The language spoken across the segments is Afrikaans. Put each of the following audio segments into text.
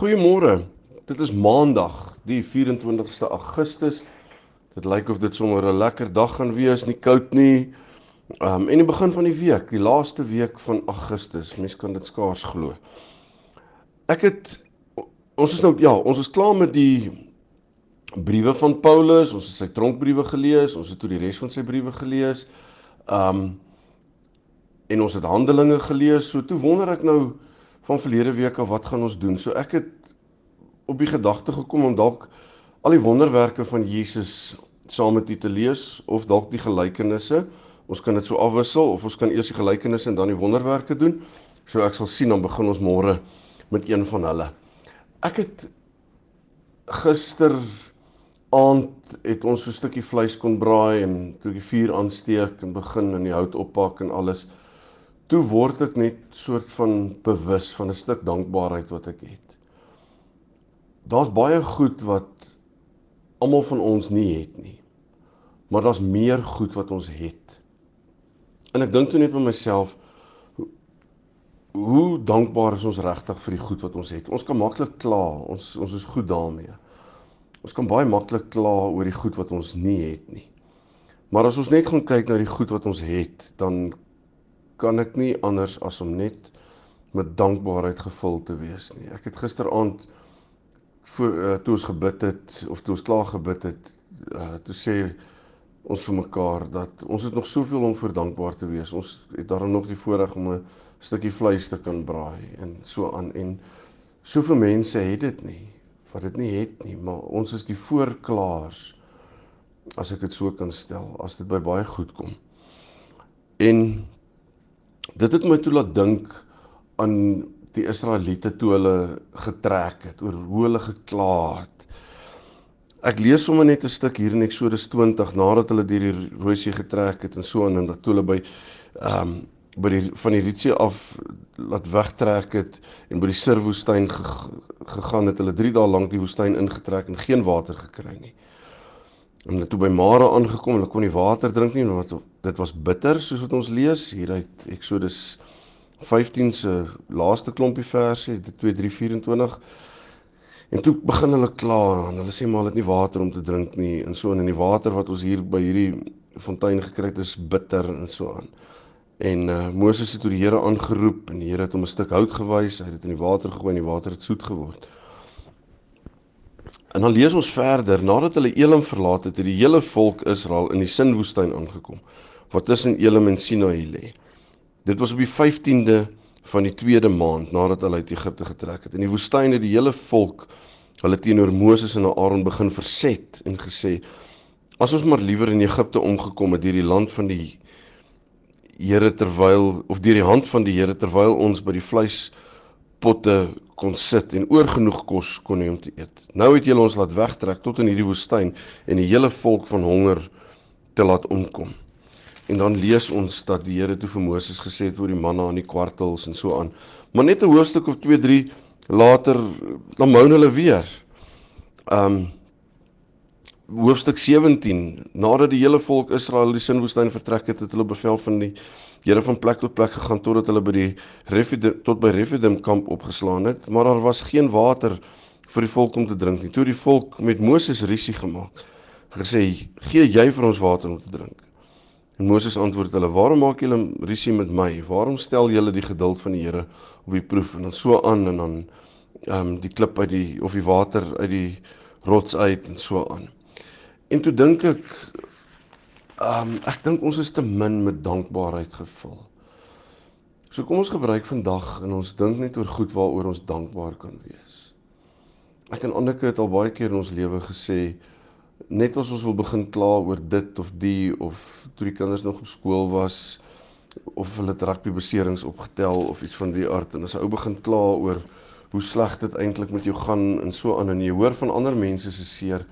Goeiemôre. Dit is Maandag, die 24ste Augustus. Dit lyk of dit sommer 'n lekker dag gaan wees, nie koud nie. Um en die begin van die week, die laaste week van Augustus. Mense kan dit skaars glo. Ek het ons is nou ja, ons is klaar met die briewe van Paulus. Ons het sy tronkbriewe gelees, ons het toe die res van sy briewe gelees. Um en ons het Handelinge gelees. So toe wonder ek nou van verlede week af wat gaan ons doen? So ek het op die gedagte gekom om dalk al die wonderwerke van Jesus saam met u te lees of dalk die gelykenisse. Ons kan dit so afwissel of ons kan eers die gelykenisse en dan die wonderwerke doen. So ek sal sien dan begin ons môre met een van hulle. Ek het gister aand het ons so 'n stukkie vleis kon braai en toe die vuur aansteek en begin in die hout oppak en alles toe word ek net soort van bewus van 'n stuk dankbaarheid wat ek het. Daar's baie goed wat almal van ons nie het nie. Maar daar's meer goed wat ons het. En ek dink toe net by myself hoe, dankbaar is ons regtig vir die goed wat ons het. Ons kan maklik kla, ons ons is goed daarmee. Ons kan baie maklik kla oor die goed wat ons nie het nie. Maar as ons net gaan kyk na die goed wat ons het, dan kan ek nie anders as om net met dankbaarheid gevul te wees nie. Ek het gisteraand voor uh, toe ons gebid het of toe ons klaar gebid het, uh, toe sê ons vir mekaar dat ons het nog soveel om vir dankbaar te wees. Ons het daarom nog die voorreg om 'n stukkie vleis te kan braai en so aan en soveel mense het dit nie wat dit nie het nie, maar ons is die voorklaars as ek dit so kan stel as dit by baie goed kom. En dit het my toe laat dink aan die Israeliete toe hulle getrek het oor hoe hulle gekla het. Ek lees sommer net 'n stuk hier in Eksodus 20 nadat hulle deur die Rooi See getrek het en so aan en dat toe hulle by ehm um, by die van die Rietsee af laat wegtrek het en by die Sirwoestyn gegaan het hulle 3 dae lank die woestyn ingetrek en geen water gekry nie. En hulle toe by Mara aangekom, hulle kon nie water drink nie want dit was bitter soos wat ons lees hier uit Eksodus 15 se laaste klompie verse, 2 3 24. En toe begin hulle kla en hulle sê maar hulle het nie water om te drink nie en so en in die water wat ons hier by hierdie fontein gekry het is bitter en so aan. En uh, Moses het toe die Here aangeroep en die Here het hom 'n stuk hout gewys, hy het dit in die water gegooi en die water het soet geword. En dan lees ons verder, nadat hulle Elim verlaat het, het die hele volk Israel in die Sinwoestyn aangekom, wat tussen Elim en Sinaï lê. Dit was op die 15de van die tweede maand nadat hulle uit Egipte getrek het. In die woestyn het die hele volk hulle teenoor Moses en Aaron begin verset en gesê: "As ons maar liewer in Egipte omgekom het deur die land van die Here terwyl of deur die hand van die Here terwyl ons by die vleispotte kon sit en oorgenoeg kos kon hê om te eet. Nou het julle ons laat wegtrek tot in hierdie woestyn en die hele volk van honger te laat omkom. En dan lees ons dat die Here toe vir Moses gesê het oor die manna en die kwartels en so aan. Maar net 'n hoofstuk of 2, 3 later dan moun hulle weer. Um hoofstuk 17 nadat die hele volk Israel die Sinwoestyn vertrek het, het hulle bevel van die Here van plek tot plek gegaan totdat hulle by die Refidim tot by Refidim kamp opgeslaan het, maar daar was geen water vir die volk om te drink nie. Toe die volk met Moses risie gemaak, gesê: "Gee jy vir ons water om te drink?" En Moses antwoord hulle: "Waarom maak julle risie met my? Waarom stel julle die geduld van die Here op die proef?" En dan so aan en dan ehm um, die klip uit die of die water uit die rots uit en so aan. En toe dink ek Um ek dink ons is te min met dankbaarheid gevul. So kom ons gebruik vandag en ons dink net oor goed waaroor ons dankbaar kan wees. Ek en Anneke het al baie keer in ons lewe gesê net as ons wil begin kla oor dit of die of toe die kinders nog op skool was of hulle rugby beserings opgetel of iets van die aard en as 'n ou begin kla oor hoe sleg dit eintlik met jou gaan en so aan en jy hoor van ander mense se seer,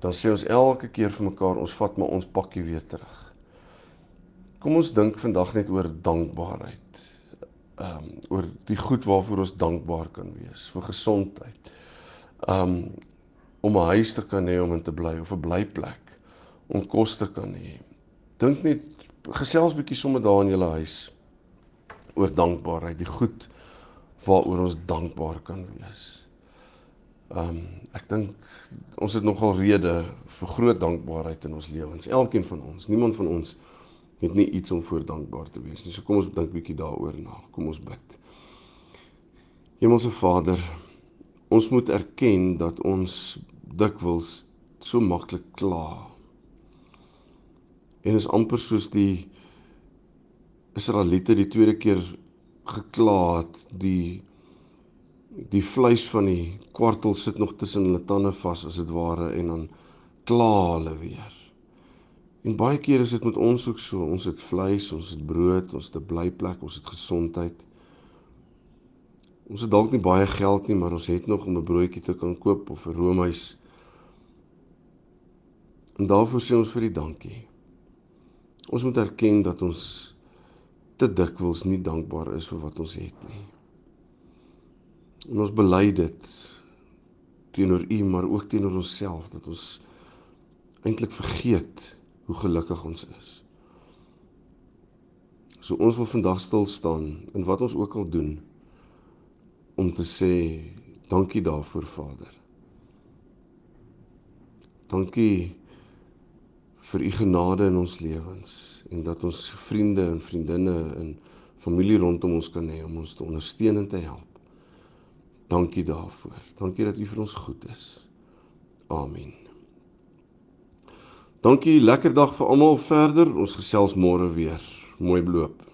dan sê ons elke keer vir mekaar ons vat maar ons pakkie weer terug. Kom ons dink vandag net oor dankbaarheid. Ehm um, oor die goed waarvoor ons dankbaar kan wees, vir gesondheid. Ehm um, om 'n huis te kan hê om in te bly of 'n blyplek, om kos te kan hê. Dink net gesels bietjie sommer daar in julle huis oor dankbaarheid, die goed waaroor ons dankbaar kan wees. Ehm um, ek dink ons het nogal rede vir groot dankbaarheid in ons lewens. Elkeen van ons, niemand van ons het nie iets om voor dankbaar te wees nie. So kom ons dink bietjie daaroor na. Kom ons bid. Hemelse Vader, ons moet erken dat ons dikwels so maklik kla. En is amper soos die Israeliete die tweede keer gekla het die die vleis van die kwartel sit nog tussen hulle tande vas as dit ware en dan kla hulle weer. En baie keer is dit met ons ook so. Ons het vleis, ons het brood, ons het 'n blyplek, ons het gesondheid. Ons het dalk nie baie geld nie, maar ons het nog om 'n broodjie te kan koop of 'n roomhuis. En daarvoor sê ons vir die dankie. Ons moet erken dat ons te dikwels nie dankbaar is vir wat ons het nie. En ons bely dit teenoor U, maar ook teenoor onsself dat ons eintlik vergeet hoe gelukkig ons is. So ons wil vandag stil staan in wat ons ook al doen om te sê dankie daarvoor Vader. Dankie vir u genade in ons lewens en dat ons vriende en vriendinne en familie rondom ons kan hê om ons te ondersteun en te help. Dankie daarvoor. Dankie dat u vir ons goed is. Amen. Dankie, lekker dag vir almal verder. Ons gesels môre weer. Mooi beloop.